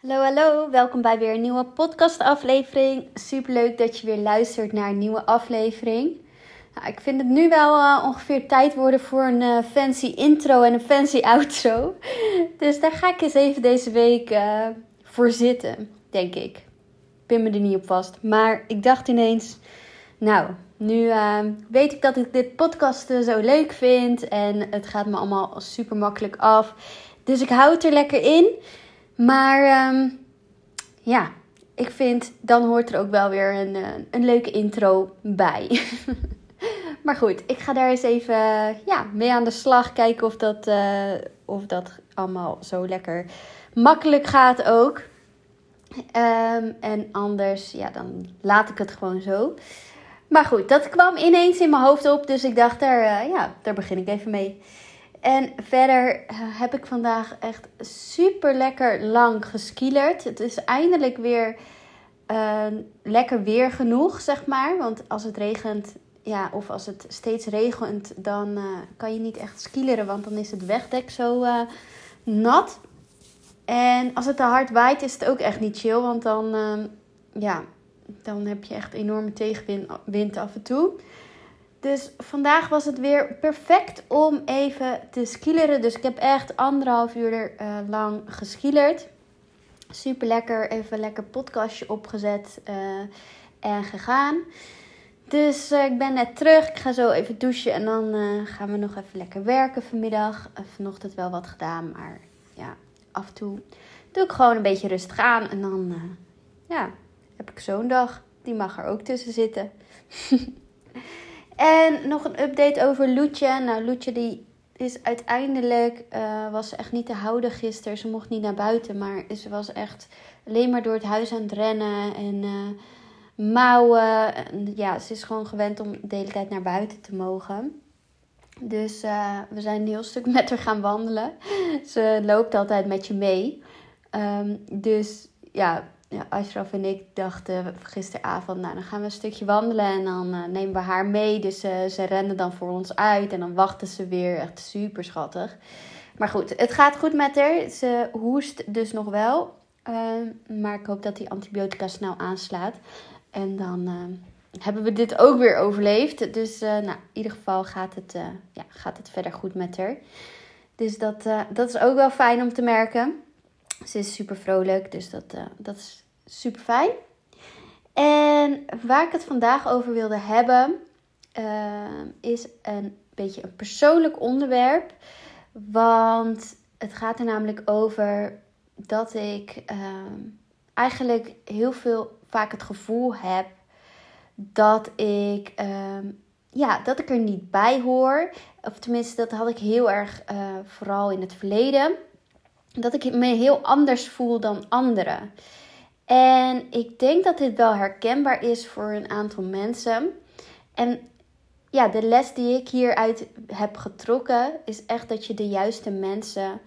Hallo, hallo. Welkom bij weer een nieuwe podcastaflevering. Superleuk dat je weer luistert naar een nieuwe aflevering. Nou, ik vind het nu wel uh, ongeveer tijd worden voor een uh, fancy intro en een fancy outro. Dus daar ga ik eens even deze week uh, voor zitten, denk ik. Pin me er niet op vast. Maar ik dacht ineens, nou, nu weet ik dat ik dit podcasten zo leuk vind. En het gaat me allemaal super makkelijk af. Dus ik hou het er lekker in. Maar um, ja, ik vind dan hoort er ook wel weer een, een leuke intro bij. maar goed, ik ga daar eens even ja, mee aan de slag. Kijken of dat, uh, of dat allemaal zo lekker makkelijk gaat ook. Um, en anders, ja, dan laat ik het gewoon zo. Maar goed, dat kwam ineens in mijn hoofd op. Dus ik dacht, daar, uh, ja, daar begin ik even mee. En verder eh, heb ik vandaag echt super lekker lang geskielerd. Het is eindelijk weer uh, lekker weer genoeg, zeg maar. Want als het regent, ja, of als het steeds regent, dan uh, kan je niet echt skileren. Want dan is het wegdek zo nat. En als het te hard waait, is het ook echt niet chill. Want dan, ja, dan heb je echt enorme tegenwind af en toe. Dus vandaag was het weer perfect om even te skileren. Dus ik heb echt anderhalf uur uh, lang geskielerd. Super lekker, even lekker podcastje opgezet uh, en gegaan. Dus uh, ik ben net terug. Ik ga zo even douchen en dan gaan we nog even lekker werken vanmiddag. Vanochtend wel wat gedaan, maar ja, af en toe doe ik gewoon een beetje rustig aan. En dan ja, heb ik zo'n dag. Die mag er ook tussen zitten. En nog een update over Loetje. Nou, Loetje die is uiteindelijk, uh, was echt niet te houden gisteren. Ze mocht niet naar buiten, maar ze was echt alleen maar door het huis aan het rennen en uh, mouwen. En, ja, ze is gewoon gewend om de hele tijd naar buiten te mogen. Dus uh, we zijn een heel stuk met haar gaan wandelen. Ze loopt altijd met je mee. Um, dus ja, ja, Ashraf en ik dachten gisteravond, nou dan gaan we een stukje wandelen en dan uh, nemen we haar mee. Dus uh, ze rennen dan voor ons uit en dan wachten ze weer. Echt super schattig. Maar goed, het gaat goed met haar. Ze hoest dus nog wel. Uh, maar ik hoop dat die antibiotica snel aanslaat. En dan hebben we dit ook weer overleefd. Dus nou, in ieder geval gaat het, ja, gaat het verder goed met haar. Dus dat, dat is ook wel fijn om te merken. Ze is super vrolijk, dus dat, uh, dat is super fijn. En waar ik het vandaag over wilde hebben, uh, is een beetje een persoonlijk onderwerp. Want het gaat er namelijk over dat ik uh, eigenlijk heel veel vaak het gevoel heb dat ik, ja, dat ik er niet bij hoor. Of tenminste, dat had ik heel erg vooral in het verleden dat ik me heel anders voel dan anderen. En ik denk dat dit wel herkenbaar is voor een aantal mensen. En ja, de les die ik hieruit heb getrokken is echt dat je de juiste mensen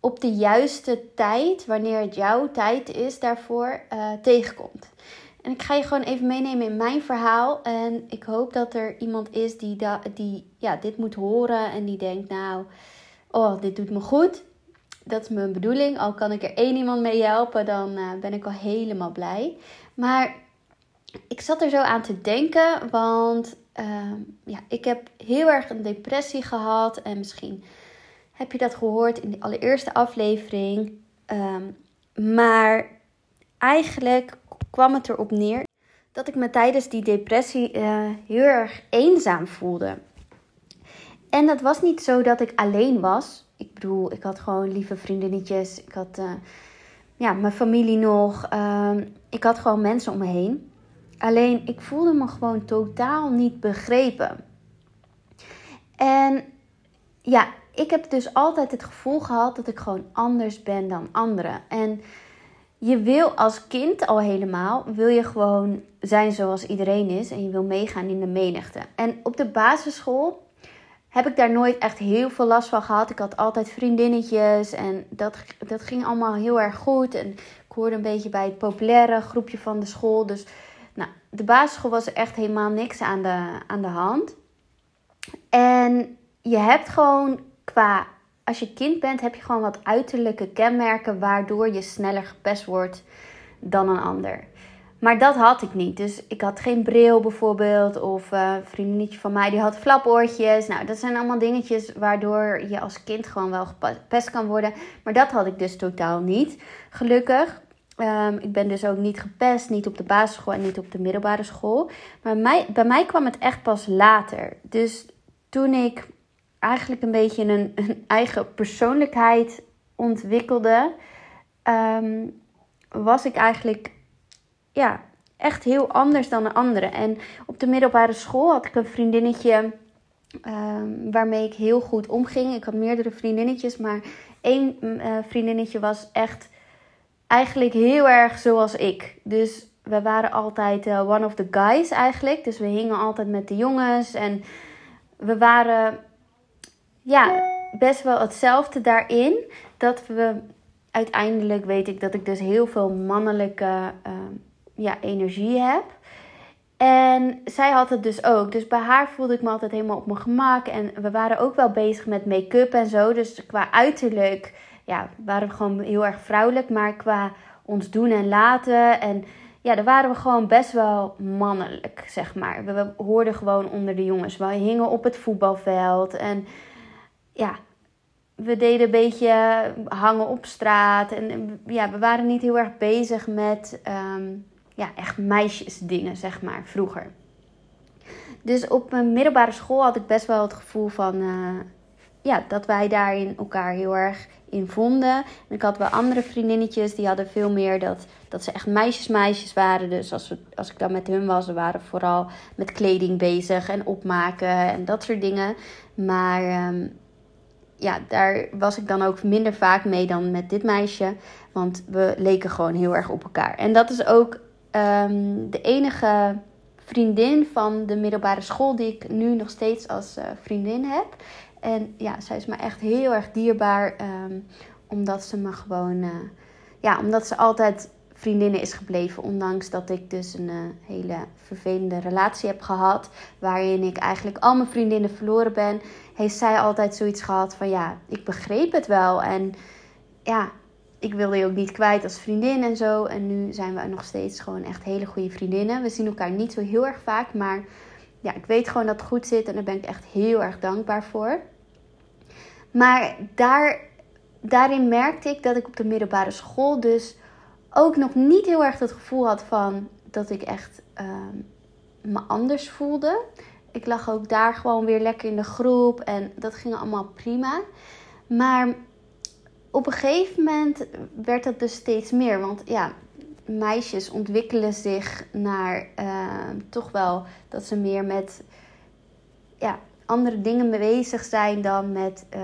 op de juiste tijd, wanneer het jouw tijd is daarvoor, uh, tegenkomt. En ik ga je gewoon even meenemen in mijn verhaal. En ik hoop dat er iemand is die, die ja, dit moet horen en die denkt, nou, oh, dit doet me goed dat is mijn bedoeling. Al kan ik er één iemand mee helpen, dan uh, ben ik al helemaal blij. Maar ik zat er zo aan te denken, want uh, ja, ik heb heel erg een depressie gehad. En misschien heb je dat gehoord in de allereerste aflevering. Um, maar eigenlijk kwam het erop neer dat ik me tijdens die depressie uh, heel erg eenzaam voelde. En dat was niet zo dat ik alleen was ik bedoel, ik had gewoon lieve vriendinnetjes. Ik had uh, ja, mijn familie nog. Uh, ik had gewoon mensen om me heen. Alleen ik voelde me gewoon totaal niet begrepen. En ja, ik heb dus altijd het gevoel gehad dat ik gewoon anders ben dan anderen. En je wil als kind al helemaal, wil je gewoon zijn zoals iedereen is. En je wil meegaan in de menigte. En op de basisschool heb ik daar nooit echt heel veel last van gehad. Ik had altijd vriendinnetjes en dat, dat ging allemaal heel erg goed. En ik hoorde een beetje bij het populaire groepje van de school. Dus nou, de basisschool was er echt helemaal niks aan de, aan de hand. En je hebt gewoon qua als je kind bent, heb je gewoon wat uiterlijke kenmerken waardoor je sneller gepest wordt dan een ander. Maar dat had ik niet. Dus ik had geen bril bijvoorbeeld. Of uh, een vriendinnetje van mij die had flapoortjes. Nou, dat zijn allemaal dingetjes waardoor je als kind gewoon wel gepest kan worden. Maar dat had ik dus totaal niet. Gelukkig. Um, ik ben dus ook niet gepest, niet op de basisschool en niet op de middelbare school. Maar bij mij kwam het echt pas later. Dus toen ik eigenlijk een beetje een, een eigen persoonlijkheid ontwikkelde, um, was ik eigenlijk ja, echt heel anders dan de anderen. En op de middelbare school had ik een vriendinnetje um, waarmee ik heel goed omging. Ik had meerdere vriendinnetjes, maar één uh, vriendinnetje was echt eigenlijk heel erg zoals ik. Dus we waren altijd uh, one of the guys eigenlijk. Dus we hingen altijd met de jongens en we waren ja, best wel hetzelfde daarin. Dat we uiteindelijk weet ik dat ik dus heel veel mannelijke uh, ja, energie heb. En zij had het dus ook. Dus bij haar voelde ik me altijd helemaal op mijn gemak. En we waren ook wel bezig met make-up en zo. Dus qua uiterlijk ja, waren we gewoon heel erg vrouwelijk. Maar qua ons doen en laten. En ja, daar waren we gewoon best wel mannelijk, zeg maar. We, hoorden gewoon onder de jongens. We hingen op het voetbalveld. En ja, we deden een beetje hangen op straat. En ja, we waren niet heel erg bezig met um, ja, echt meisjesdingen, zeg maar, vroeger. Dus op mijn middelbare school had ik best wel het gevoel van... Uh, ja, dat wij daarin elkaar heel erg in vonden. En ik had wel andere vriendinnetjes die hadden veel meer dat, dat ze echt meisjes meisjes waren. Dus als, we, als ik dan met hun was, we waren vooral met kleding bezig en opmaken en dat soort dingen. Maar um, ja, daar was ik dan ook minder vaak mee dan met dit meisje. Want we leken gewoon heel erg op elkaar. En dat is ook um, de enige vriendin van de middelbare school die ik nu nog steeds als uh, vriendin heb. En ja, zij is me echt heel erg dierbaar. Um, omdat ze me gewoon. Uh, ja, omdat ze altijd vriendinnen is gebleven. Ondanks dat ik dus een uh, hele vervelende relatie heb gehad. Waarin ik eigenlijk al mijn vriendinnen verloren ben. Heeft zij altijd zoiets gehad van ja, ik begreep het wel. En ja, ik wilde je ook niet kwijt als vriendin en zo. En nu zijn we nog steeds gewoon echt hele goede vriendinnen. We zien elkaar niet zo heel erg vaak. Maar ja, ik weet gewoon dat het goed zit. En daar ben ik echt heel erg dankbaar voor. Maar daar, daarin merkte ik dat ik op de middelbare school dus ook nog niet heel erg het gevoel had van dat ik echt uh, me anders voelde. Ik lag ook daar gewoon weer lekker in de groep en dat ging allemaal prima. Maar op een gegeven moment werd dat dus steeds meer. Want ja, meisjes ontwikkelen zich naar uh, toch wel dat ze meer met ja, andere dingen bezig zijn dan met uh,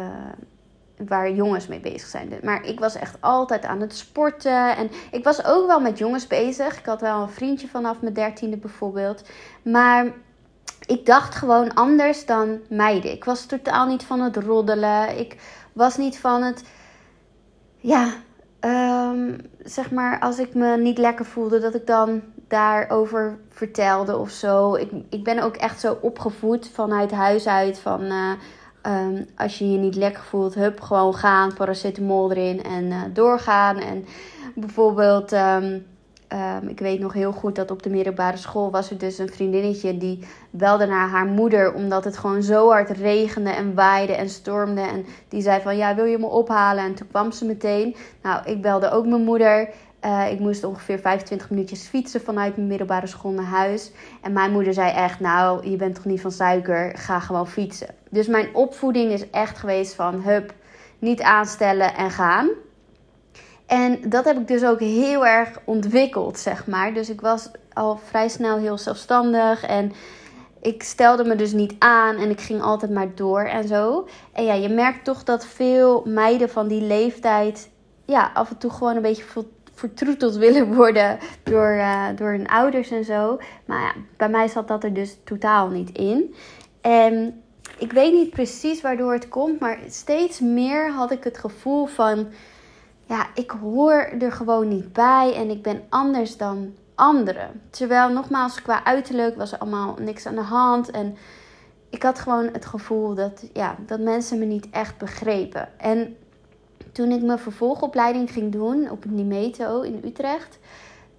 waar jongens mee bezig zijn. Maar ik was echt altijd aan het sporten. En ik was ook wel met jongens bezig. Ik had wel een vriendje vanaf mijn dertiende bijvoorbeeld. Maar ik dacht gewoon anders dan meiden. Ik was totaal niet van het roddelen. Ik was niet van het. Ja, um, zeg maar, als ik me niet lekker voelde, dat ik dan daarover vertelde of zo. Ik, ik ben ook echt zo opgevoed vanuit huis uit van. Uh, um, als je je niet lekker voelt, hup, gewoon gaan, paracetamol erin en uh, doorgaan. En bijvoorbeeld, um, um, ik weet nog heel goed dat op de middelbare school was er dus een vriendinnetje die belde naar haar moeder omdat het gewoon zo hard regende en waaide en stormde. En die zei van, ja, wil je me ophalen? En toen kwam ze meteen. Nou, ik belde ook mijn moeder. Uh, ik moest ongeveer 25 minuutjes fietsen vanuit mijn middelbare school naar huis. En mijn moeder zei echt, nou, je bent toch niet van suiker, ga gewoon fietsen. Dus mijn opvoeding is echt geweest van, hup, niet aanstellen en gaan. En dat heb ik dus ook heel erg ontwikkeld, zeg maar. Dus ik was al vrij snel heel zelfstandig en ik stelde me dus niet aan en ik ging altijd maar door en zo. En ja, je merkt toch dat veel meiden van die leeftijd ja, af en toe gewoon een beetje vertroeteld willen worden door, uh, door hun ouders en zo. Maar ja, bij mij zat dat er dus totaal niet in. En ik weet niet precies waardoor het komt, maar steeds meer had ik het gevoel van: ja, ik hoor er gewoon niet bij en ik ben anders dan anderen. Terwijl, nogmaals, qua uiterlijk was er allemaal niks aan de hand. En ik had gewoon het gevoel dat, ja, dat mensen me niet echt begrepen. En toen ik mijn vervolgopleiding ging doen op het Nimeto in Utrecht,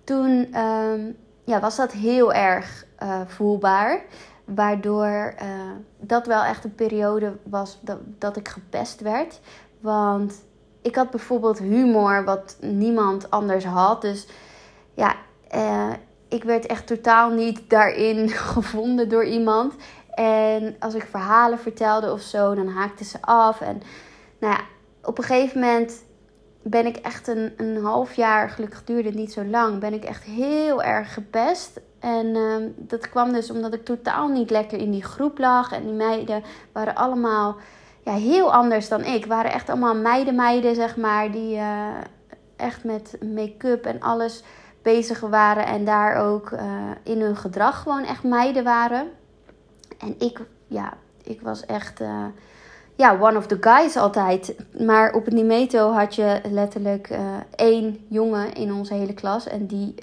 toen ehm, ja, was dat heel erg uh, voelbaar. Waardoor uh, dat wel echt een periode was dat, dat ik gepest werd. Want ik had bijvoorbeeld humor wat niemand anders had. Dus ja, uh, ik werd echt totaal niet daarin gevonden door iemand. En als ik verhalen vertelde of zo, dan haakte ze af. En nou ja, op een gegeven moment ben ik echt een, een half jaar, gelukkig duurde het niet zo lang, ben ik echt heel erg gepest. En uh, dat kwam dus omdat ik totaal niet lekker in die groep lag. En die meiden waren allemaal ja, heel anders dan ik. Waren echt allemaal meiden-meiden, zeg maar. Die uh, echt met make-up en alles bezig waren. En daar ook uh, in hun gedrag gewoon echt meiden waren. En ik, ja, ik was echt uh, ja, one of the guys altijd. Maar op het Nimeto had je letterlijk één jongen in onze hele klas. En die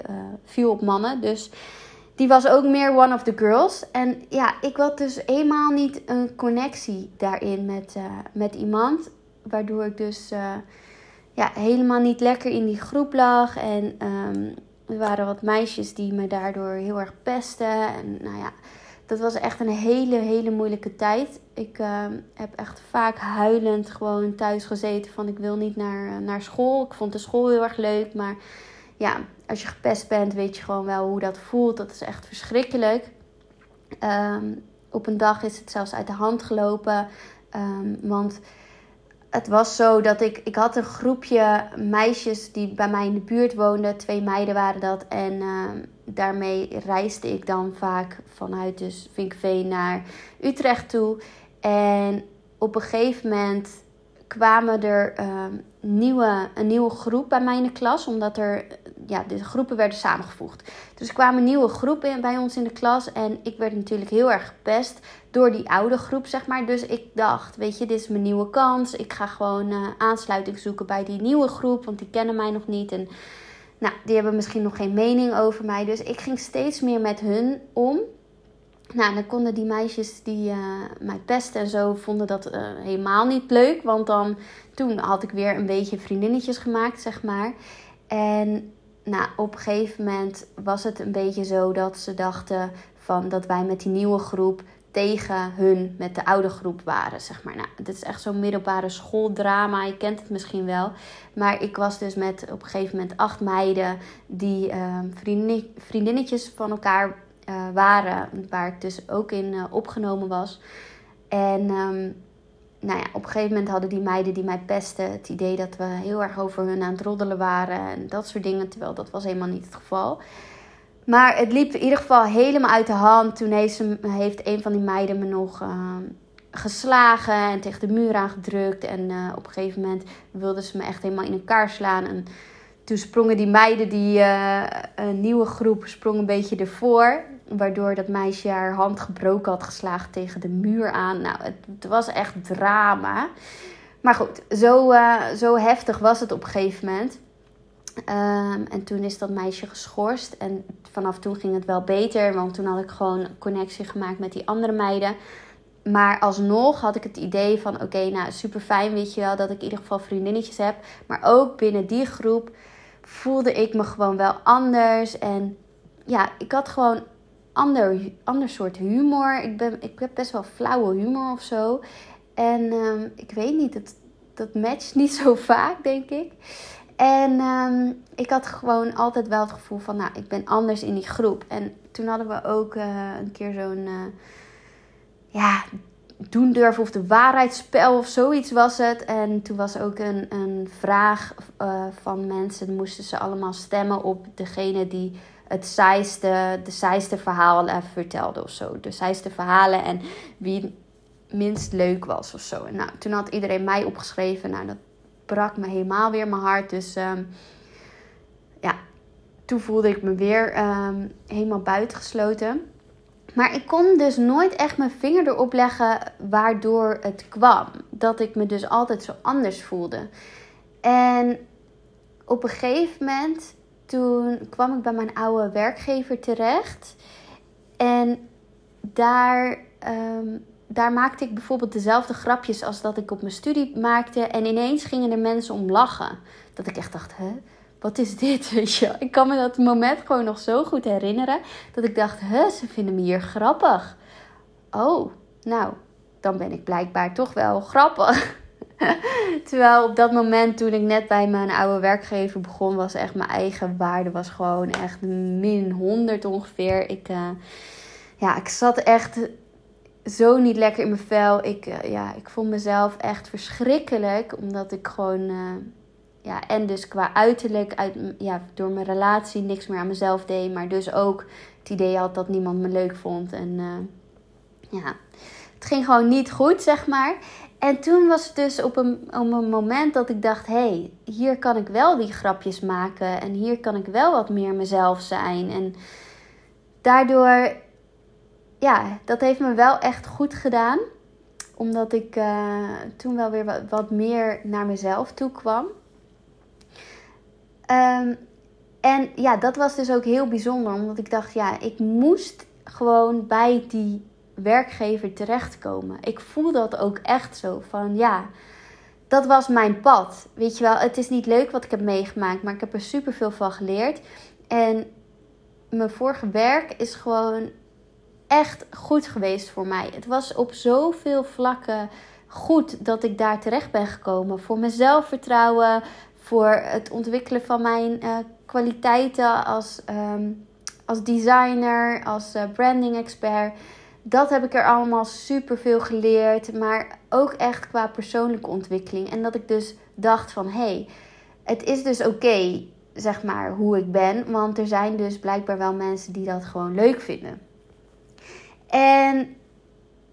viel op mannen. Dus die was ook meer one of the girls. En ja, ik had dus eenmaal niet een connectie daarin met, met iemand. Waardoor ik dus ja, helemaal niet lekker in die groep lag. En um, er waren wat meisjes die me daardoor heel erg pesten. En nou ja dat was echt een hele, hele moeilijke tijd. Ik uh, heb echt vaak huilend gewoon thuis gezeten van ik wil niet naar, uh, naar school. Ik vond de school heel erg leuk, maar ja, als je gepest bent weet je gewoon wel hoe dat voelt. Dat is echt verschrikkelijk. Um, op een dag is het zelfs uit de hand gelopen, um, want het was zo dat ik, ik had een groepje meisjes die bij mij in de buurt woonden. Twee meiden waren dat. En uh, daarmee reisde ik dan vaak vanuit dus Vinkveen naar Utrecht toe. En op een gegeven moment kwamen er nieuwe, een nieuwe groep bij mij in de klas. Omdat er, ja, de groepen werden samengevoegd. Dus er kwamen nieuwe groepen bij ons in de klas. En ik werd natuurlijk heel erg gepest door die oude groep, zeg maar. Dus ik dacht, weet je, dit is mijn nieuwe kans. Ik ga gewoon uh, aansluiting zoeken bij die nieuwe groep, want die kennen mij nog niet. En nou, die hebben misschien nog geen mening over mij. Dus ik ging steeds meer met hun om. Nou, dan konden die meisjes die uh, mij pesten en zo, vonden dat uh, helemaal niet leuk. Want dan, toen had ik weer een beetje vriendinnetjes gemaakt, zeg maar. En nou, op een gegeven moment was het een beetje zo dat ze dachten van dat wij met die nieuwe groep tegen hun met de oude groep waren, zeg maar. Nou, dit is echt zo'n middelbare schooldrama. Je kent het misschien wel. Maar ik was dus met op een gegeven moment acht meiden die uh, vriendinnetjes van elkaar uh, waren. Waar ik dus ook in uh, opgenomen was. En um, nou ja, op een gegeven moment hadden die meiden die mij pesten het idee dat we heel erg over hun aan het roddelen waren. En dat soort dingen. Terwijl dat was helemaal niet het geval. Maar het liep in ieder geval helemaal uit de hand. Toen heeft, ze, heeft een van die meiden me nog uh, geslagen en tegen de muur aangedrukt. En uh, op een gegeven moment wilde ze me echt helemaal in elkaar slaan. En toen sprongen die meiden, die uh, een nieuwe groep, sprong een beetje ervoor. Waardoor dat meisje haar hand gebroken had geslagen tegen de muur aan. Nou, het, was echt drama. Maar goed, zo, zo heftig was het op een gegeven moment. Um, en toen is dat meisje geschorst. En vanaf toen ging het wel beter. Want toen had ik gewoon connectie gemaakt met die andere meiden. Maar alsnog had ik het idee van: oké, nou super fijn, weet je wel, dat ik in ieder geval vriendinnetjes heb. Maar ook binnen die groep voelde ik me gewoon wel anders. En ja, ik had gewoon ander, ander soort humor. Ik, ben, ik heb best wel flauwe humor of zo. En um, ik weet niet, dat, dat matcht niet zo vaak, denk ik. En um, ik had gewoon altijd wel het gevoel van, nou, ik ben anders in die groep. En toen hadden we ook uh, een keer zo'n, uh, ja, doen durven of de waarheidsspel of zoiets was het. En toen was ook een, een vraag uh, van mensen, moesten ze allemaal stemmen op degene die het saaiste, de saaiste verhalen vertelde of zo. De saaiste verhalen en wie minst leuk was of zo. En nou, toen had iedereen mij opgeschreven. Nou, dat brak me helemaal weer mijn hart. Dus um, ja, toen voelde ik me weer um, helemaal buitengesloten. Maar ik kon dus nooit echt mijn vinger erop leggen waardoor het kwam. Dat ik me dus altijd zo anders voelde. En op een gegeven moment, toen kwam ik bij mijn oude werkgever terecht. En daar um, daar maakte ik bijvoorbeeld dezelfde grapjes als dat ik op mijn studie maakte. En ineens gingen er mensen om lachen. Dat ik echt dacht, hè, wat is dit? Weet je? Ik kan me dat moment gewoon nog zo goed herinneren. Dat ik dacht, hè, ze vinden me hier grappig. Oh, nou, dan ben ik blijkbaar toch wel grappig. Terwijl op dat moment toen ik net bij mijn oude werkgever begon, was echt mijn eigen waarde was gewoon echt min 100 ongeveer. Ik, uh, ja, ik zat echt zo niet lekker in mijn vel. Ik, uh, ja, ik vond mezelf echt verschrikkelijk, omdat ik gewoon, uh, ja, en dus qua uiterlijk, uit, ja, door mijn relatie niks meer aan mezelf deed, maar dus ook het idee had dat niemand me leuk vond. En ja, het ging gewoon niet goed, zeg maar. En toen was het dus op een, op een moment dat ik dacht: hé, hey, hier kan ik wel die grapjes maken. En hier kan ik wel wat meer mezelf zijn. En daardoor, ja, dat heeft me wel echt goed gedaan. Omdat ik uh, toen wel weer wat, wat, meer naar mezelf toe kwam. Um, en ja, dat was dus ook heel bijzonder. Omdat ik dacht: ja, ik moest gewoon bij die werkgever terechtkomen. Ik voel dat ook echt zo van ja, dat was mijn pad. Weet je wel, het is niet leuk wat ik heb meegemaakt, maar ik heb er super veel van geleerd. En mijn vorige werk is gewoon echt goed geweest voor mij. Het was op zoveel vlakken goed dat ik daar terecht ben gekomen. Voor mijn zelfvertrouwen, voor het ontwikkelen van mijn uh, kwaliteiten als, um, als designer, als uh, branding expert dat heb ik er allemaal super veel geleerd. Maar ook echt qua persoonlijke ontwikkeling. En dat ik dus dacht van hé, hey, het is dus oké, zeg maar, hoe ik ben. Want er zijn dus blijkbaar wel mensen die dat gewoon leuk vinden. En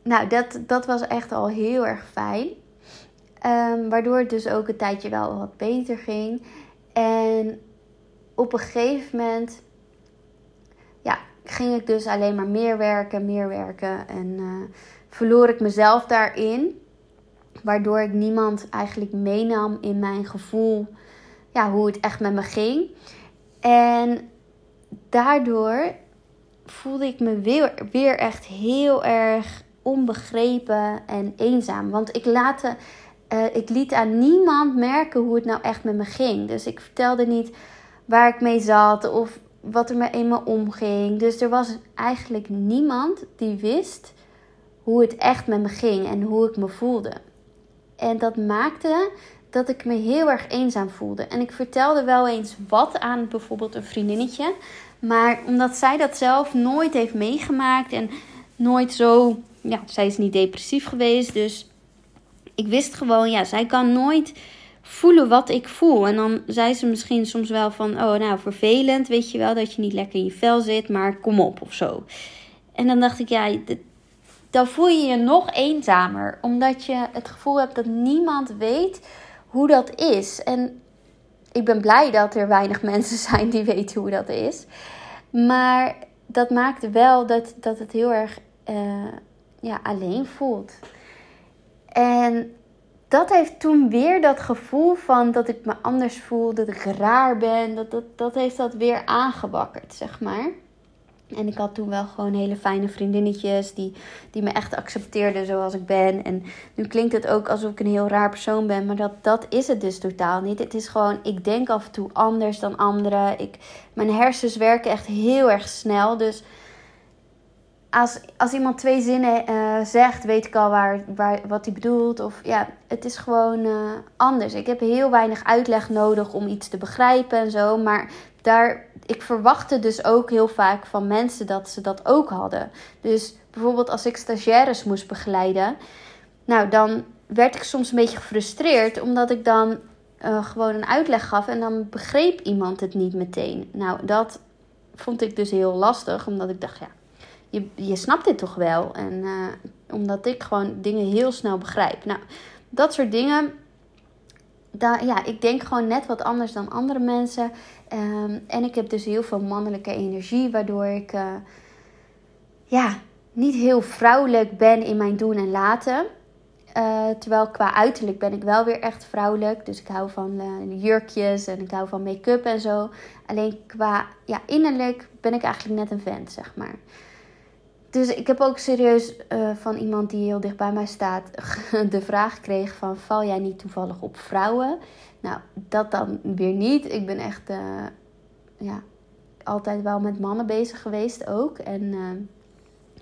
nou, dat, dat was echt al heel erg fijn. Um, waardoor het dus ook een tijdje wel wat beter ging. En op een gegeven moment ging ik dus alleen maar meer werken, meer werken. En uh, verloor ik mezelf daarin. Waardoor ik niemand eigenlijk meenam in mijn gevoel. Ja, hoe het echt met me ging. En daardoor voelde ik me weer, weer echt heel erg onbegrepen en eenzaam. Want ik, laat, uh, ik liet aan niemand merken hoe het nou echt met me ging. Dus ik vertelde niet waar ik mee zat of wat er me in me omging. Dus er was eigenlijk niemand die wist hoe het echt met me ging en hoe ik me voelde. En dat maakte dat ik me heel erg eenzaam voelde. En ik vertelde wel eens wat aan bijvoorbeeld een vriendinnetje. Maar omdat zij dat zelf nooit heeft meegemaakt en nooit zo. Ja, zij is niet depressief geweest. Dus ik wist gewoon, ja, zij kan nooit voelen wat ik voel. En dan zei ze misschien soms wel van, oh nou vervelend, weet je wel, dat je niet lekker in je vel zit, maar kom op of zo. En dan dacht ik, ja, dan voel je je nog eenzamer, omdat je het gevoel hebt dat niemand weet hoe dat is. En ik ben blij dat er weinig mensen zijn die weten hoe dat is. Maar dat maakt wel dat, dat het heel erg uh, ja, alleen voelt. En dat heeft toen weer dat gevoel van dat ik me anders voel, dat ik raar ben. Dat, dat, dat heeft dat weer aangewakkerd, zeg maar. En ik had toen wel gewoon hele fijne vriendinnetjes die, die me echt accepteerden zoals ik ben. En nu klinkt het ook alsof ik een heel raar persoon ben, maar dat, dat is het dus totaal niet. Het is gewoon, ik denk af en toe anders dan anderen. Ik, mijn hersens werken echt heel erg snel. Dus als, als iemand twee zinnen uh, zegt, weet ik al waar, waar, wat hij bedoelt. Of ja, het is gewoon uh, anders. Ik heb heel weinig uitleg nodig om iets te begrijpen en zo. Maar daar, ik verwachtte dus ook heel vaak van mensen dat ze dat ook hadden. Dus bijvoorbeeld als ik stagiaires moest begeleiden. Nou, dan werd ik soms een beetje gefrustreerd. Omdat ik dan uh, gewoon een uitleg gaf. En dan begreep iemand het niet meteen. Nou, dat vond ik dus heel lastig. Omdat ik dacht, ja je, je snapt dit toch wel. En uh, omdat ik gewoon dingen heel snel begrijp. Nou, dat soort dingen. Daar, ja, ik denk gewoon net wat anders dan andere mensen. Um, en ik heb dus heel veel mannelijke energie, waardoor ik uh, ja, niet heel vrouwelijk ben in mijn doen en laten. Uh, terwijl qua uiterlijk ben ik wel weer echt vrouwelijk. Dus ik hou van jurkjes en ik hou van make-up en zo. Alleen qua ja, innerlijk ben ik eigenlijk net een vent, zeg maar. Dus ik heb ook serieus uh, van iemand die heel dicht bij mij staat de vraag gekregen van val jij niet toevallig op vrouwen? Nou, dat dan weer niet. Ik ben echt uh, ja, altijd wel met mannen bezig geweest ook. En uh,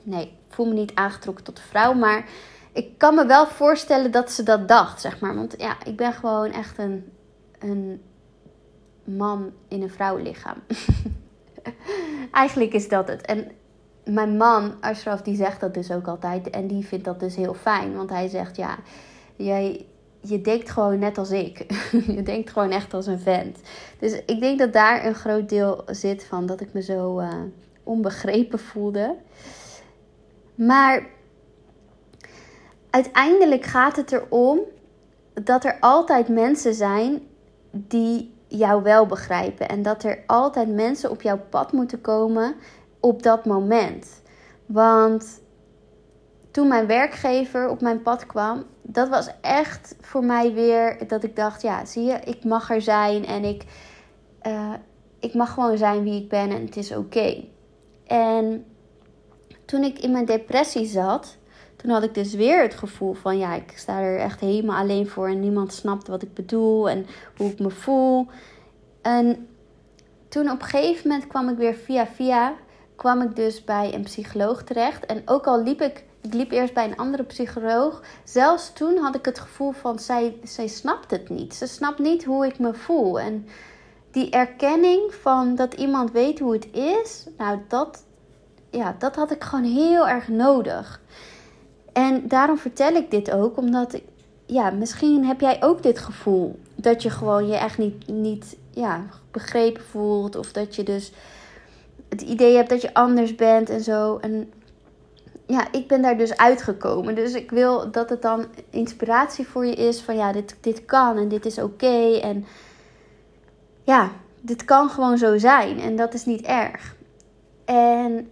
nee, voel me niet aangetrokken tot de vrouw. Maar ik kan me wel voorstellen dat ze dat dacht, zeg maar. Want ja, ik ben gewoon echt een, een man in een vrouwenlichaam. Eigenlijk is dat het. En mijn man, Ashraf, die zegt dat dus ook altijd. En die vindt dat dus heel fijn. Want hij zegt, ja, jij, je denkt gewoon net als ik. je denkt gewoon echt als een vent. Dus ik denk dat daar een groot deel zit van dat ik me zo uh, onbegrepen voelde. Maar uiteindelijk gaat het erom dat er altijd mensen zijn die jou wel begrijpen. En dat er altijd mensen op jouw pad moeten komen op dat moment. Want toen mijn werkgever op mijn pad kwam, dat was echt voor mij weer dat ik dacht: ja, zie je, ik mag er zijn en ik, uh, ik mag gewoon zijn wie ik ben en het is oké. En toen ik in mijn depressie zat, toen had ik dus weer het gevoel van: ja, ik sta er echt helemaal alleen voor en niemand snapt wat ik bedoel en hoe ik me voel. En toen op een gegeven moment kwam ik weer via via kwam ik dus bij een psycholoog terecht. En ook al liep ik, ik liep eerst bij een andere psycholoog, zelfs toen had ik het gevoel van zij, zij snapt het niet. Ze snapt niet hoe ik me voel. En die erkenning van dat iemand weet hoe het is, nou dat, ja, dat had ik gewoon heel erg nodig. En daarom vertel ik dit ook, omdat ja, misschien heb jij ook dit gevoel. Dat je gewoon je echt niet, niet ja, begrepen voelt. Of dat je dus het idee hebt dat je anders bent en zo. En ja, ik ben daar dus uitgekomen. Dus ik wil dat het dan inspiratie voor je is van ja, dit, dit kan en dit is oké. en ja, dit kan gewoon zo zijn en dat is niet erg. En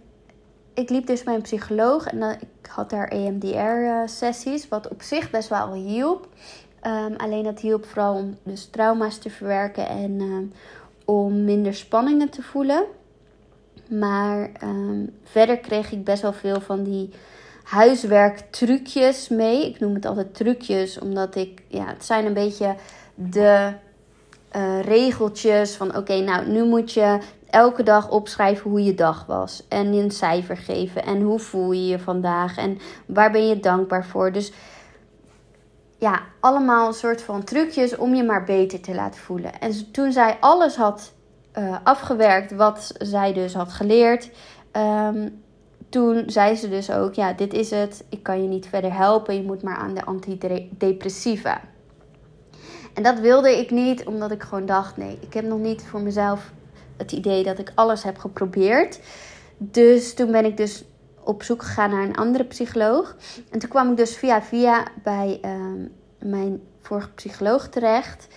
ik liep dus bij een psycholoog en dan, ik had daar EMDR-sessies, eh, wat op zich best wel hielp. Um, alleen dat hielp vooral om dus trauma's te verwerken en uh, om minder spanningen te voelen. Maar um, verder kreeg ik best wel veel van die huiswerktrucjes mee. Ik noem het altijd trucjes, omdat ik, ja, het zijn een beetje de uh, regeltjes van: oké, nou, nu moet je elke dag opschrijven hoe je dag was. En een cijfer geven. En hoe voel je je vandaag? En waar ben je dankbaar voor? Dus ja, allemaal een soort van trucjes om je maar beter te laten voelen. En toen zij alles had uh, afgewerkt wat zij dus had geleerd. Um, toen zei ze dus ook: Ja, dit is het. Ik kan je niet verder helpen. Je moet maar aan de antidepressiva. En dat wilde ik niet, omdat ik gewoon dacht: nee, ik heb nog niet voor mezelf het idee dat ik alles heb geprobeerd. Dus toen ben ik dus op zoek gegaan naar een andere psycholoog. En toen kwam ik dus via via bij um, mijn vorige psycholoog terecht.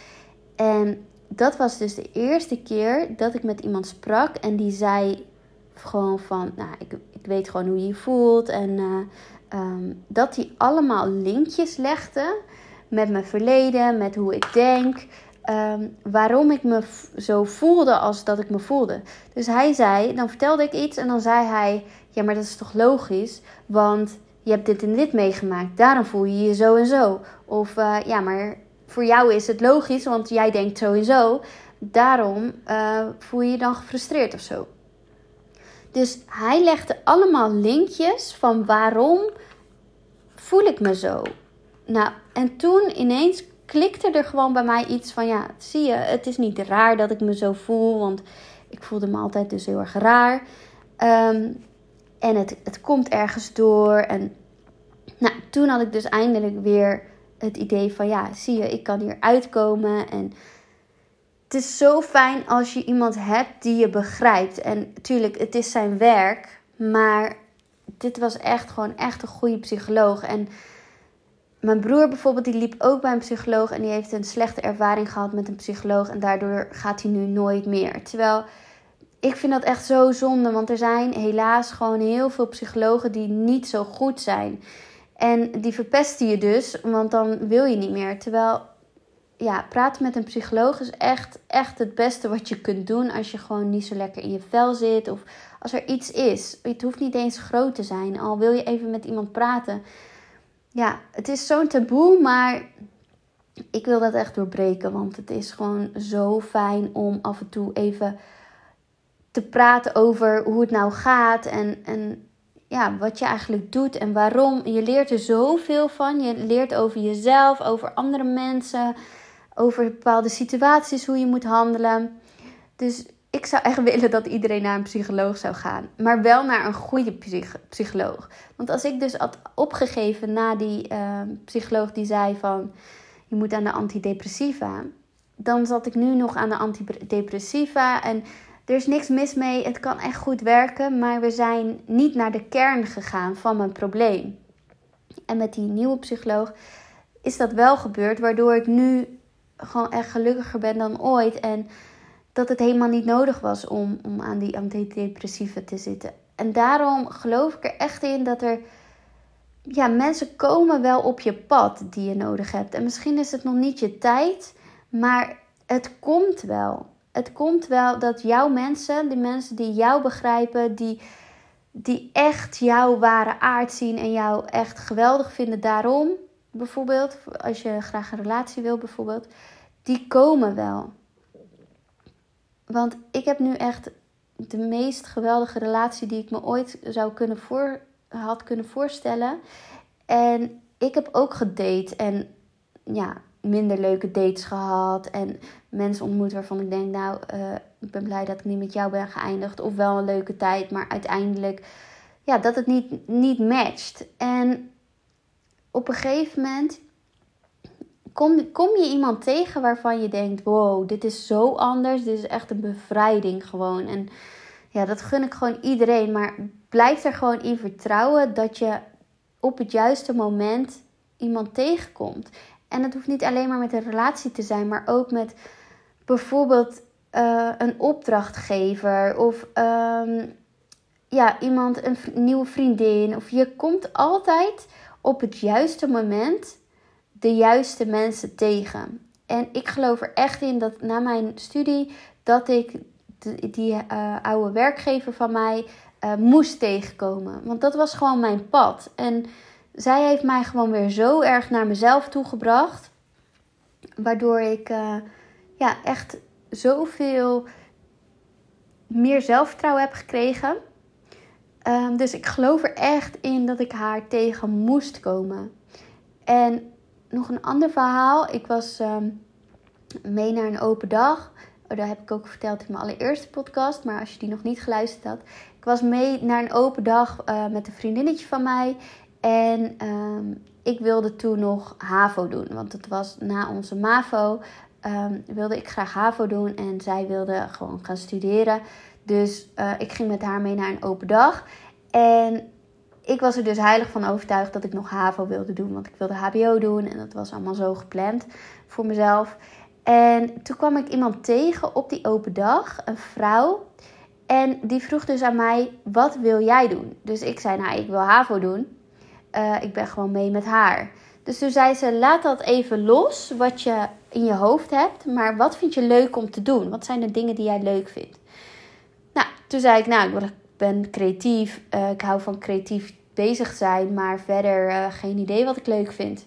En dat was dus de eerste keer dat ik met iemand sprak en die zei gewoon van, nou, ik, ik weet gewoon hoe je je voelt. En uh, um, dat hij allemaal linkjes legde met mijn verleden, met hoe ik denk. Um, waarom ik me zo voelde als dat ik me voelde. Dus hij zei, dan vertelde ik iets en dan zei hij, ja, maar dat is toch logisch, want je hebt dit en dit meegemaakt, daarom voel je je zo en zo. Of uh, ja, maar voor jou is het logisch, want jij denkt sowieso. Daarom uh, voel je je dan gefrustreerd of zo. Dus hij legde allemaal linkjes van waarom voel ik me zo. Nou, en toen ineens klikte er gewoon bij mij iets van: ja, zie je, het is niet raar dat ik me zo voel, want ik voelde me altijd dus heel erg raar. Um, en het, het komt ergens door. En nou, toen had ik dus eindelijk weer het idee van ja, zie je, ik kan hier uitkomen. En het is zo fijn als je iemand hebt die je begrijpt. En natuurlijk, het is zijn werk, maar dit was echt gewoon echt een goede psycholoog. En mijn broer bijvoorbeeld, die liep ook bij een psycholoog en die heeft een slechte ervaring gehad met een psycholoog en daardoor gaat hij nu nooit meer. Terwijl ik vind dat echt zo zonde, want er zijn helaas gewoon heel veel psychologen die niet zo goed zijn. En die verpesten je dus, want dan wil je niet meer. Terwijl, ja, praten met een psycholoog is echt, echt het beste wat je kunt doen als je gewoon niet zo lekker in je vel zit. Of als er iets is. Het hoeft niet eens groot te zijn. Al wil je even met iemand praten. Ja, het is zo'n taboe, maar ik wil dat echt doorbreken. Want het is gewoon zo fijn om af en toe even te praten over hoe het nou gaat. En, en ja, wat je eigenlijk doet en waarom. Je leert er zoveel van. Je leert over jezelf, over andere mensen, over bepaalde situaties, hoe je moet handelen. Dus ik zou echt willen dat iedereen naar een psycholoog zou gaan. Maar wel naar een goede psycholoog. Want als ik dus had opgegeven na die uh, psycholoog die zei van... je moet aan de antidepressiva. Dan zat ik nu nog aan de antidepressiva. En er is niks mis mee. Het kan echt goed werken. Maar we zijn niet naar de kern gegaan van mijn probleem. En met die nieuwe psycholoog is dat wel gebeurd. Waardoor ik nu gewoon echt gelukkiger ben dan ooit. En dat het helemaal niet nodig was om, om aan die antidepressiva te zitten. En daarom geloof ik er echt in dat er. Ja, mensen komen wel op je pad die je nodig hebt. En misschien is het nog niet je tijd, maar het komt wel. Het komt wel dat jouw mensen, die mensen die jou begrijpen, die, die echt jouw ware aard zien en jou echt geweldig vinden daarom, bijvoorbeeld, als je graag een relatie wil, bijvoorbeeld, die komen wel. Want ik heb nu echt de meest geweldige relatie die ik me ooit zou kunnen voor, had kunnen voorstellen. En ik heb ook gedate en ja, minder leuke dates gehad. En mensen ontmoet waarvan ik denk, nou, uh, ik ben blij dat ik niet met jou ben geëindigd. Of wel een leuke tijd, maar uiteindelijk, ja, dat het niet, niet matcht. En op een gegeven moment kom, kom je iemand tegen waarvan je denkt: wow, dit is zo anders. Dit is echt een bevrijding gewoon. En ja, dat gun ik gewoon iedereen. Maar blijf er gewoon in vertrouwen dat je op het juiste moment iemand tegenkomt. En het hoeft niet alleen maar met een relatie te zijn, maar ook met bijvoorbeeld uh, een opdrachtgever of ehm, ja, iemand, een nieuwe vriendin. Of je komt altijd op het juiste moment de juiste mensen tegen. En ik geloof er echt in dat na mijn studie dat ik die uh, oude werkgever van mij uh, moest tegenkomen. Want dat was gewoon mijn pad. En zij heeft mij gewoon weer zo erg naar mezelf toegebracht. Waardoor ik uh, ja, echt zoveel meer zelfvertrouwen heb gekregen. Um, dus ik geloof er echt in dat ik haar tegen moest komen. En nog een ander verhaal. Ik was um, mee naar een open dag. Oh, dat heb ik ook verteld in mijn allereerste podcast. Maar als je die nog niet geluisterd had. Ik was mee naar een open dag uh, met een vriendinnetje van mij. En um, ik wilde toen nog HAVO doen. Want het was na onze MAVO. Um, wilde ik graag HAVO doen. En zij wilde gewoon gaan studeren. Dus uh, ik ging met haar mee naar een open dag. En ik was er dus heilig van overtuigd dat ik nog HAVO wilde doen. Want ik wilde HBO doen en dat was allemaal zo gepland voor mezelf. En toen kwam ik iemand tegen op die open dag, een vrouw. En die vroeg dus aan mij, wat wil jij doen? Dus ik zei, nou, ik wil HAVO doen. Uh, ik ben gewoon mee met haar. Dus toen zei ze, laat dat even los, wat je in je hoofd hebt. Maar wat vind je leuk om te doen? Wat zijn de dingen die jij leuk vindt? Nou, toen zei ik, nou, ik ben creatief. Uh, ik hou van creatief bezig zijn, maar verder uh, geen idee wat ik leuk vind.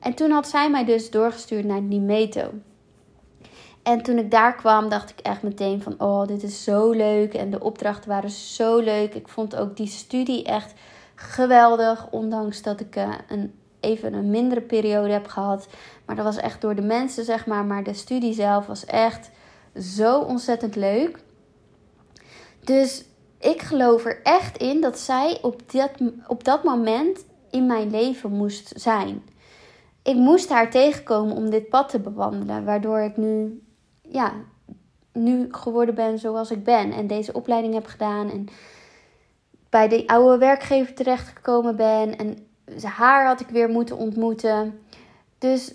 En toen had zij mij dus doorgestuurd naar Nimeto. En toen ik daar kwam, dacht ik echt meteen van, oh, dit is zo leuk. En de opdrachten waren zo leuk. Ik vond ook die studie echt geweldig, ondanks dat ik uh, een, even een mindere periode heb gehad. Maar dat was echt door de mensen, zeg maar. Maar de studie zelf was echt zo ontzettend leuk. Dus ik geloof er echt in dat zij op dat, op dat moment in mijn leven moest zijn. Ik moest haar tegenkomen om dit pad te bewandelen, waardoor ik nu, ja, nu geworden ben zoals ik ben en deze opleiding heb gedaan en bij de oude werkgever terechtgekomen ben en haar had ik weer moeten ontmoeten. Dus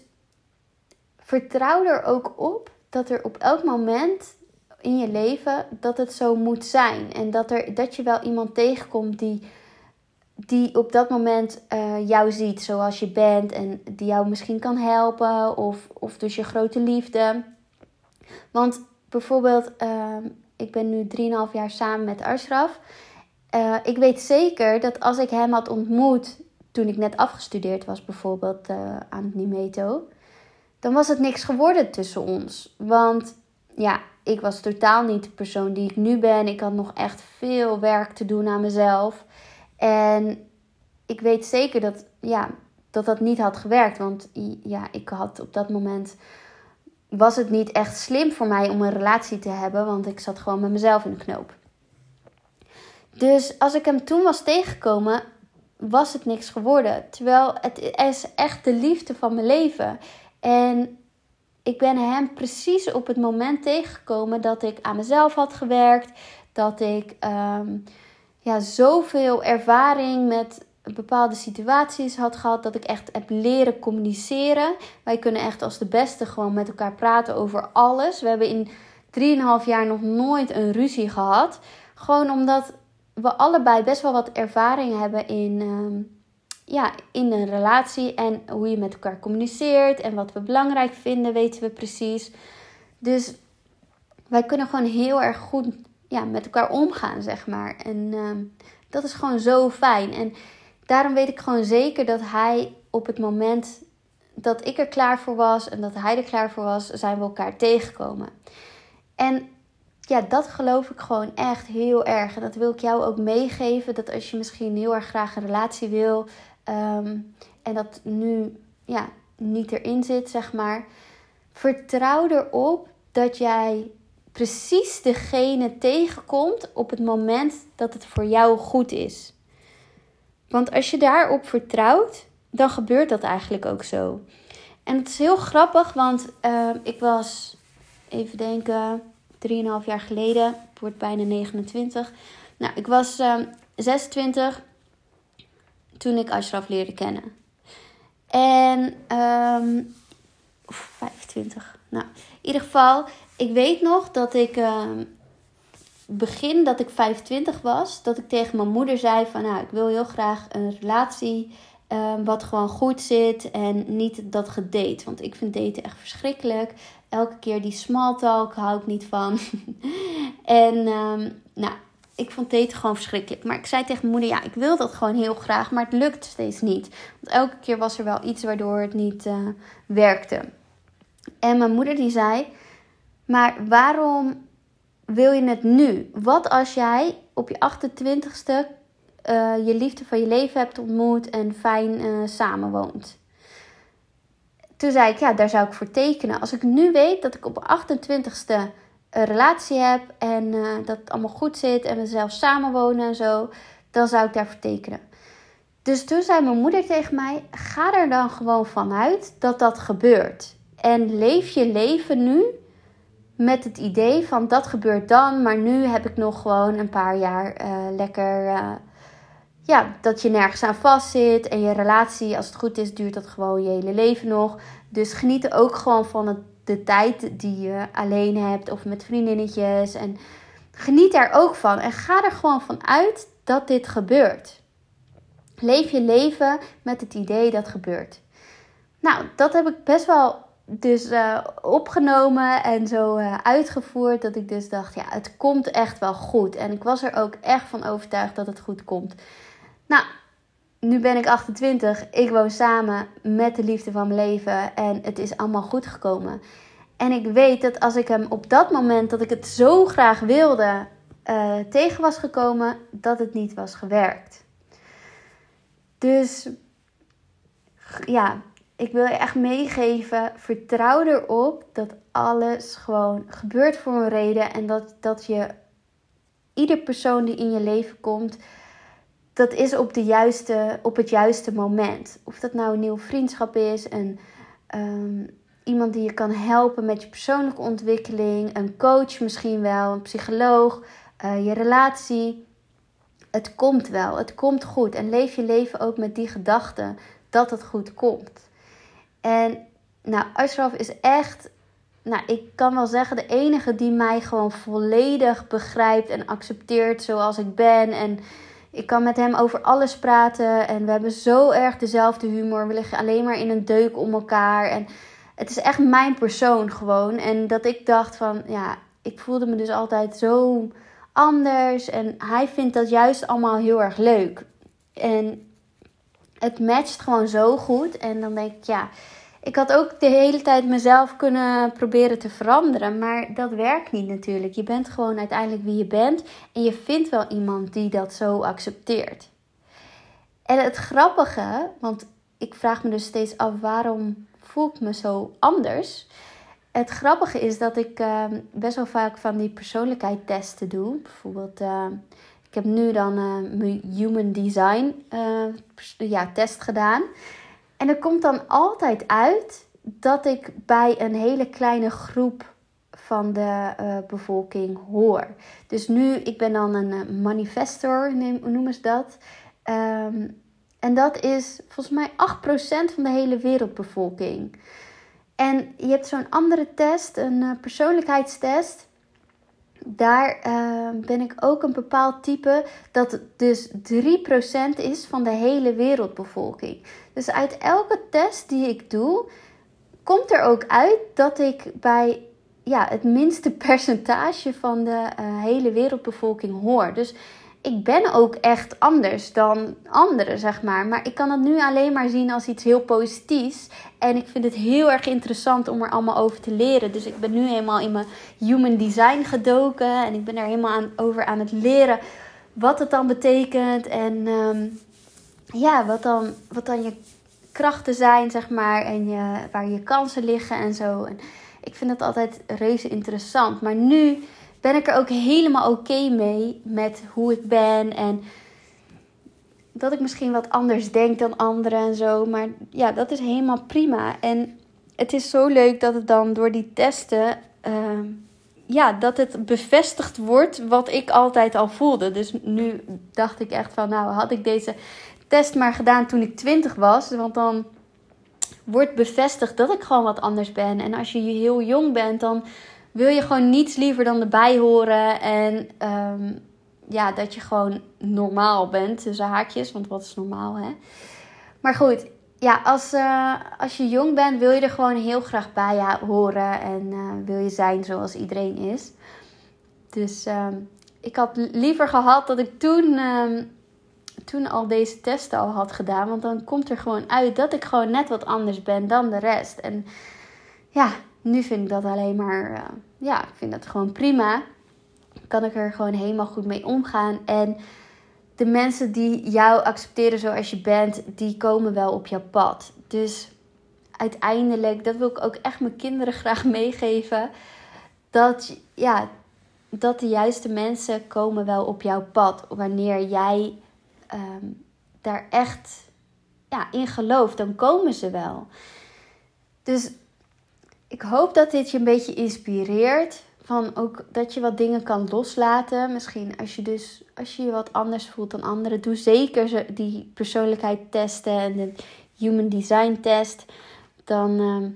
vertrouw er ook op dat er op elk moment in je leven dat het zo moet zijn. En dat, er, dat je wel iemand tegenkomt die die op dat moment uh, jou ziet zoals je bent en die jou misschien kan helpen of, of dus je grote liefde. Want bijvoorbeeld, uh, ik ben nu 3,5 jaar samen met Ashraf. Uh, ik weet zeker dat als ik hem had ontmoet toen ik net afgestudeerd was, bijvoorbeeld uh, aan het Nimeto, dan was het niks geworden tussen ons. Want ja, ik was totaal niet de persoon die ik nu ben. Ik had nog echt veel werk te doen aan mezelf. En ik weet zeker dat, ja, dat dat niet had gewerkt. Want ja, ik had op dat moment. Was het niet echt slim voor mij om een relatie te hebben, want ik zat gewoon met mezelf in de knoop. Dus als ik hem toen was tegengekomen, was het niks geworden. Terwijl het is echt de liefde van mijn leven. En ik ben hem precies op het moment tegengekomen dat ik aan mezelf had gewerkt. Dat ik um, ja, zoveel ervaring met bepaalde situaties had gehad. Dat ik echt heb leren communiceren. Wij kunnen echt als de beste gewoon met elkaar praten over alles. We hebben in 3,5 jaar nog nooit een ruzie gehad. Gewoon omdat we allebei best wel wat ervaring hebben in, ehm, ja, in een relatie. En hoe je met elkaar communiceert. En wat we belangrijk vinden, weten we precies. Dus wij kunnen gewoon heel erg goed ja, met elkaar omgaan, zeg maar. En ehm, dat is gewoon zo fijn. En daarom weet ik gewoon zeker dat hij op het moment dat ik er klaar voor was en dat hij er klaar voor was, zijn we elkaar tegengekomen. En ja, dat geloof ik gewoon echt heel erg. En dat wil ik jou ook meegeven. Dat als je misschien heel erg graag een relatie wil. Ehm, en dat nu ja, niet erin zit, zeg maar. Vertrouw erop dat jij precies degene tegenkomt op het moment dat het voor jou goed is. Want als je daarop vertrouwt, dan gebeurt dat eigenlijk ook zo. En het is heel grappig, want ehm, ik was, even denken, 3,5 jaar geleden. Het wordt bijna 29. Nou, ik was 26 ehm, toen ik Ashraf leerde kennen. En um, 25. Nou, in ieder geval, ik weet nog dat ik ehm, begin dat ik 25 was, dat ik tegen mijn moeder zei van, nou, ik wil heel graag een relatie wat gewoon goed zit en niet dat gedate. Want ik vind daten echt verschrikkelijk elke keer die small talk hou ik niet van. en um, nou, ik vond daten gewoon verschrikkelijk. Maar ik zei tegen mijn moeder, ja, ik wil dat gewoon heel graag, maar het lukt steeds niet. Want elke keer was er wel iets waardoor het niet uh, werkte. En mijn moeder die zei, maar waarom wil je het nu? Wat als jij op je 28ste uh, je liefde van je leven hebt ontmoet en fijn uh, samenwoont? Toen zei ik, ja, daar zou ik voor tekenen. Als ik nu weet dat ik op 28ste een relatie heb en uh, dat het allemaal goed zit en we zelf samenwonen en zo, dan zou ik daarvoor tekenen. Dus toen zei mijn moeder tegen mij: ga er dan gewoon vanuit dat dat gebeurt. En leef je leven nu met het idee van dat gebeurt dan, maar nu heb ik nog gewoon een paar jaar uh, lekker. Uh, ja, dat je nergens aan vastzit. En je relatie, als het goed is, duurt dat gewoon je hele leven nog. Dus geniet er ook gewoon van het, de tijd die je alleen hebt of met vriendinnetjes. En geniet daar ook van. En ga er gewoon van uit dat dit gebeurt. Leef je leven met het idee dat gebeurt. Nou, dat heb ik best wel dus uh, opgenomen en zo uh, uitgevoerd. Dat ik dus dacht, ja, het komt echt wel goed. En ik was er ook echt van overtuigd dat het goed komt. Nou, nu ben ik 28. Ik woon samen met de liefde van mijn leven. En het is allemaal goed gekomen. En ik weet dat als ik hem op dat moment dat ik het zo graag wilde uh, tegen was gekomen, dat het niet was gewerkt. Dus ja, ik wil je echt meegeven: vertrouw erop dat alles gewoon gebeurt voor een reden. En dat, dat je ieder persoon die in je leven komt, dat is op, de juiste, op het juiste moment. Of dat nou een nieuwe vriendschap is, een, um, iemand die je kan helpen met je persoonlijke ontwikkeling, een coach misschien wel, een psycholoog, uh, je relatie. Het komt wel, het komt goed. En leef je leven ook met die gedachte dat het goed komt. En nou, Ashraf is echt, nou, ik kan wel zeggen, de enige die mij gewoon volledig begrijpt en accepteert zoals ik ben. En ik kan met hem over alles praten. En we hebben zo erg dezelfde humor. We liggen alleen maar in een deuk om elkaar. En het is echt mijn persoon gewoon. En dat ik dacht van, ja, ik voelde me dus altijd zo anders. En hij vindt dat juist allemaal heel erg leuk. En het matcht gewoon zo goed. En dan denk ik, ja, ik had ook de hele tijd mezelf kunnen proberen te veranderen. Maar dat werkt niet natuurlijk. Je bent gewoon uiteindelijk wie je bent. En je vindt wel iemand die dat zo accepteert. En het grappige, want ik vraag me dus steeds af waarom voel ik me zo anders. Het grappige is dat ik ehm, best wel vaak van die persoonlijkheidstesten doe. Bijvoorbeeld, uh, ik heb nu dan uh, mijn Human Design uh, ja, test gedaan. En er komt dan altijd uit dat ik bij een hele kleine groep van de uh, bevolking hoor. Dus nu, ik ben dan een manifestor, hoe noemen ze dat? Um, en dat is volgens mij 8% van de hele wereldbevolking. En je hebt zo'n andere test, een uh, persoonlijkheidstest. Daar uh, ben ik ook een bepaald type dat dus 3% is van de hele wereldbevolking. Dus uit elke test die ik doe, komt er ook uit dat ik bij ja, het minste percentage van de uh, hele wereldbevolking hoor. Dus ik ben ook echt anders dan anderen, zeg maar. Maar ik kan het nu alleen maar zien als iets heel positiefs. En ik vind het heel erg interessant om er allemaal over te leren. Dus ik ben nu helemaal in mijn human design gedoken. En ik ben er helemaal aan, over aan het leren wat het dan betekent. En um, ja, wat dan, wat dan je krachten zijn, zeg maar. En je, waar je kansen liggen en zo. En ik vind het altijd reuze interessant. Maar nu ben ik er ook helemaal oké mee met hoe ik ben. En dat ik misschien wat anders denk dan anderen en zo. Maar ja, dat is helemaal prima. En het is zo leuk dat het dan door die testen. Uh, ja, dat het bevestigd wordt wat ik altijd al voelde. Dus nu dacht ik echt van, nou had ik deze test maar gedaan toen ik 20 was. Want dan wordt bevestigd dat ik gewoon wat anders ben. En als je heel jong bent, dan wil je gewoon niets liever dan erbij horen. En um, ja, dat je gewoon normaal bent, tussen haakjes. Want wat is normaal, hè? Maar goed, ja, als, uh, als je jong bent, wil je er gewoon heel graag bij horen. En uh, wil je zijn zoals iedereen is. Dus um, ik had liever gehad dat ik toen, um, toen al deze testen al had gedaan. Want dan komt er gewoon uit dat ik gewoon net wat anders ben dan de rest. En ja, nu vind ik dat alleen maar, uh, ja, ik vind dat gewoon prima. Kan ik er gewoon helemaal goed mee omgaan. En de mensen die jou accepteren zoals je bent, die komen wel op jouw pad. Dus uiteindelijk, dat wil ik ook echt mijn kinderen graag meegeven. Dat, ja, dat de juiste mensen komen wel op jouw pad. Wanneer jij um, daar echt ja, in gelooft, dan komen ze wel. Dus ik hoop dat dit je een beetje inspireert. Van ook dat je wat dingen kan loslaten. Misschien als je dus als je je wat anders voelt dan anderen. Doe zeker die persoonlijkheid testen en de human design test. Dan uh,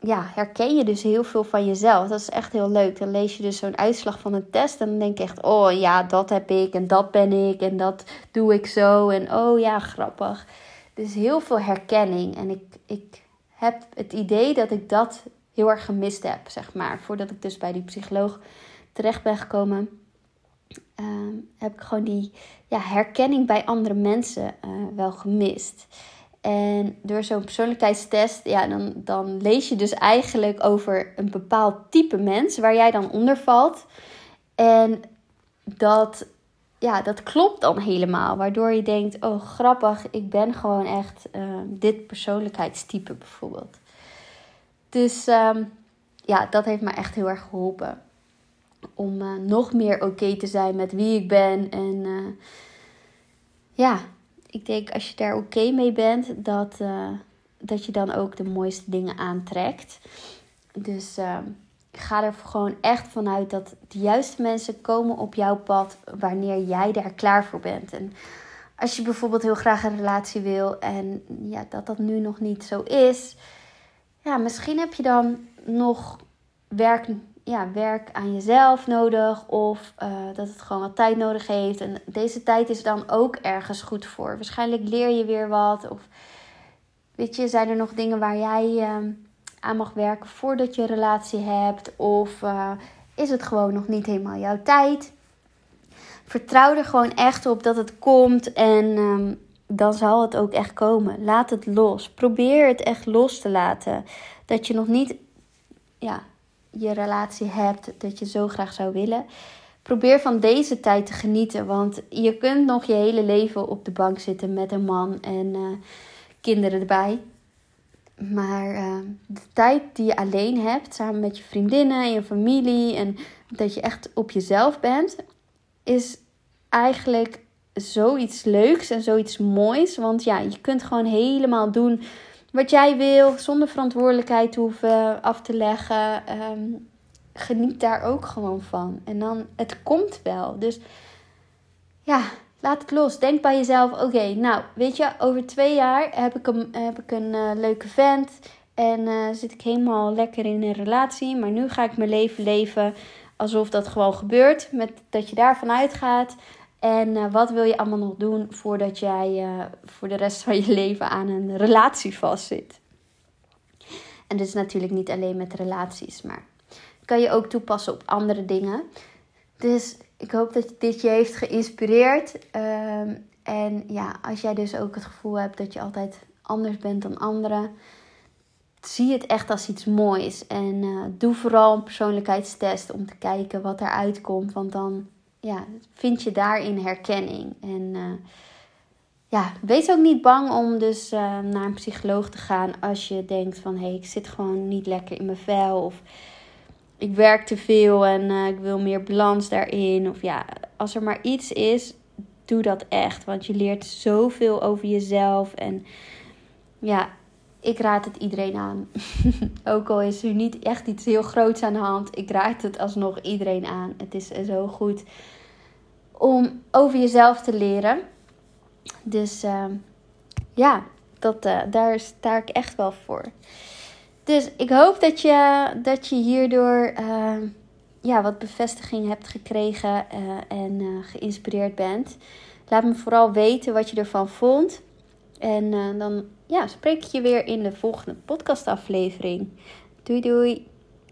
ja, herken je dus heel veel van jezelf. Dat is echt heel leuk. Dan lees je dus zo'n uitslag van een test. En dan denk je echt, oh ja, dat heb ik. En dat ben ik. En dat doe ik zo. En oh ja, grappig. Dus heel veel herkenning. En ik, ik heb het idee dat ik dat heel erg gemist heb, zeg maar. Voordat ik dus bij die psycholoog terecht ben gekomen, uh, heb ik gewoon die ja, herkenning bij andere mensen uh, wel gemist. En door zo'n persoonlijkheidstest, ja, dan, dan lees je dus eigenlijk over een bepaald type mens waar jij dan onder valt. En dat, ja, dat klopt dan helemaal. Waardoor je denkt, oh grappig, ik ben gewoon echt uh, dit persoonlijkheidstype bijvoorbeeld. Dus um, ja, dat heeft me echt heel erg geholpen. Om uh, nog meer oké okay te zijn met wie ik ben. En uh, ja, ik denk als je daar oké okay mee bent, dat, uh, dat je dan ook de mooiste dingen aantrekt. Dus ik ga er gewoon echt vanuit dat de juiste mensen komen op jouw pad wanneer jij daar klaar voor bent. En als je bijvoorbeeld heel graag een relatie wil en ja, dat dat nu nog niet zo is ja, misschien heb je dan nog werk ja, werk aan jezelf nodig of uh, dat het gewoon wat tijd nodig heeft. En deze tijd is dan ook ergens goed voor. Waarschijnlijk leer je weer wat of weet je, zijn er nog dingen waar jij uh, aan mag werken voordat je een relatie hebt of uh, is het gewoon nog niet helemaal jouw tijd? Vertrouw er gewoon echt op dat het komt en um, dan zal het ook echt komen. Laat het los. Probeer het echt los te laten. Dat je nog niet ja, je relatie hebt, dat je zo graag zou willen. Probeer van deze tijd te genieten, want je kunt nog je hele leven op de bank zitten met een man en uh, kinderen erbij. Maar uh, de tijd die je alleen hebt, samen met je vriendinnen en je familie, en dat je echt op jezelf bent, is eigenlijk zoiets leuks en zoiets moois. Want ja, je kunt gewoon helemaal doen wat jij wil, zonder verantwoordelijkheid hoeven af te leggen. Um, geniet daar ook gewoon van. En dan, het komt wel. Dus ja, laat het los. Denk bij jezelf: oké, nou, weet je, over twee jaar heb ik een, heb ik een uh, leuke vent. En uh, zit ik helemaal lekker in een relatie. Maar nu ga ik mijn leven leven alsof dat gewoon gebeurt. Met dat je daarvan uitgaat. En uh, wat wil je allemaal nog doen voordat jij voor de rest van je leven aan een relatie vastzit? En dit is natuurlijk niet alleen met relaties, maar kan je ook toepassen op andere dingen. Dus ik hoop dat dit je heeft geïnspireerd. Um, en ja, als jij dus ook het gevoel hebt dat je altijd anders bent dan anderen, zie het echt als iets moois. En uh, doe vooral een persoonlijkheidstest om te kijken wat eruit komt. Want dan ja, vind je daarin herkenning. En uh, ja, wees ook niet bang om dus uh, naar een psycholoog te gaan als je denkt van hé, hey, ik zit gewoon niet lekker in mijn vel of ik werk te veel en uh, ik wil meer balans daarin. Of ja, als er maar iets is, doe dat echt, want je leert zoveel over jezelf en ja, ik raad het iedereen aan. Ook al is er niet echt iets heel groots aan de hand, ik raad het alsnog iedereen aan. Het is zo goed om over jezelf te leren. Dus uh, ja, dat, uh, daar sta ik echt wel voor. Dus ik hoop dat je, dat je hierdoor uh, ja, wat bevestiging hebt gekregen en geïnspireerd bent. Laat me vooral weten wat je ervan vond. En dan ja, spreek ik je weer in de volgende podcastaflevering. Doei doei!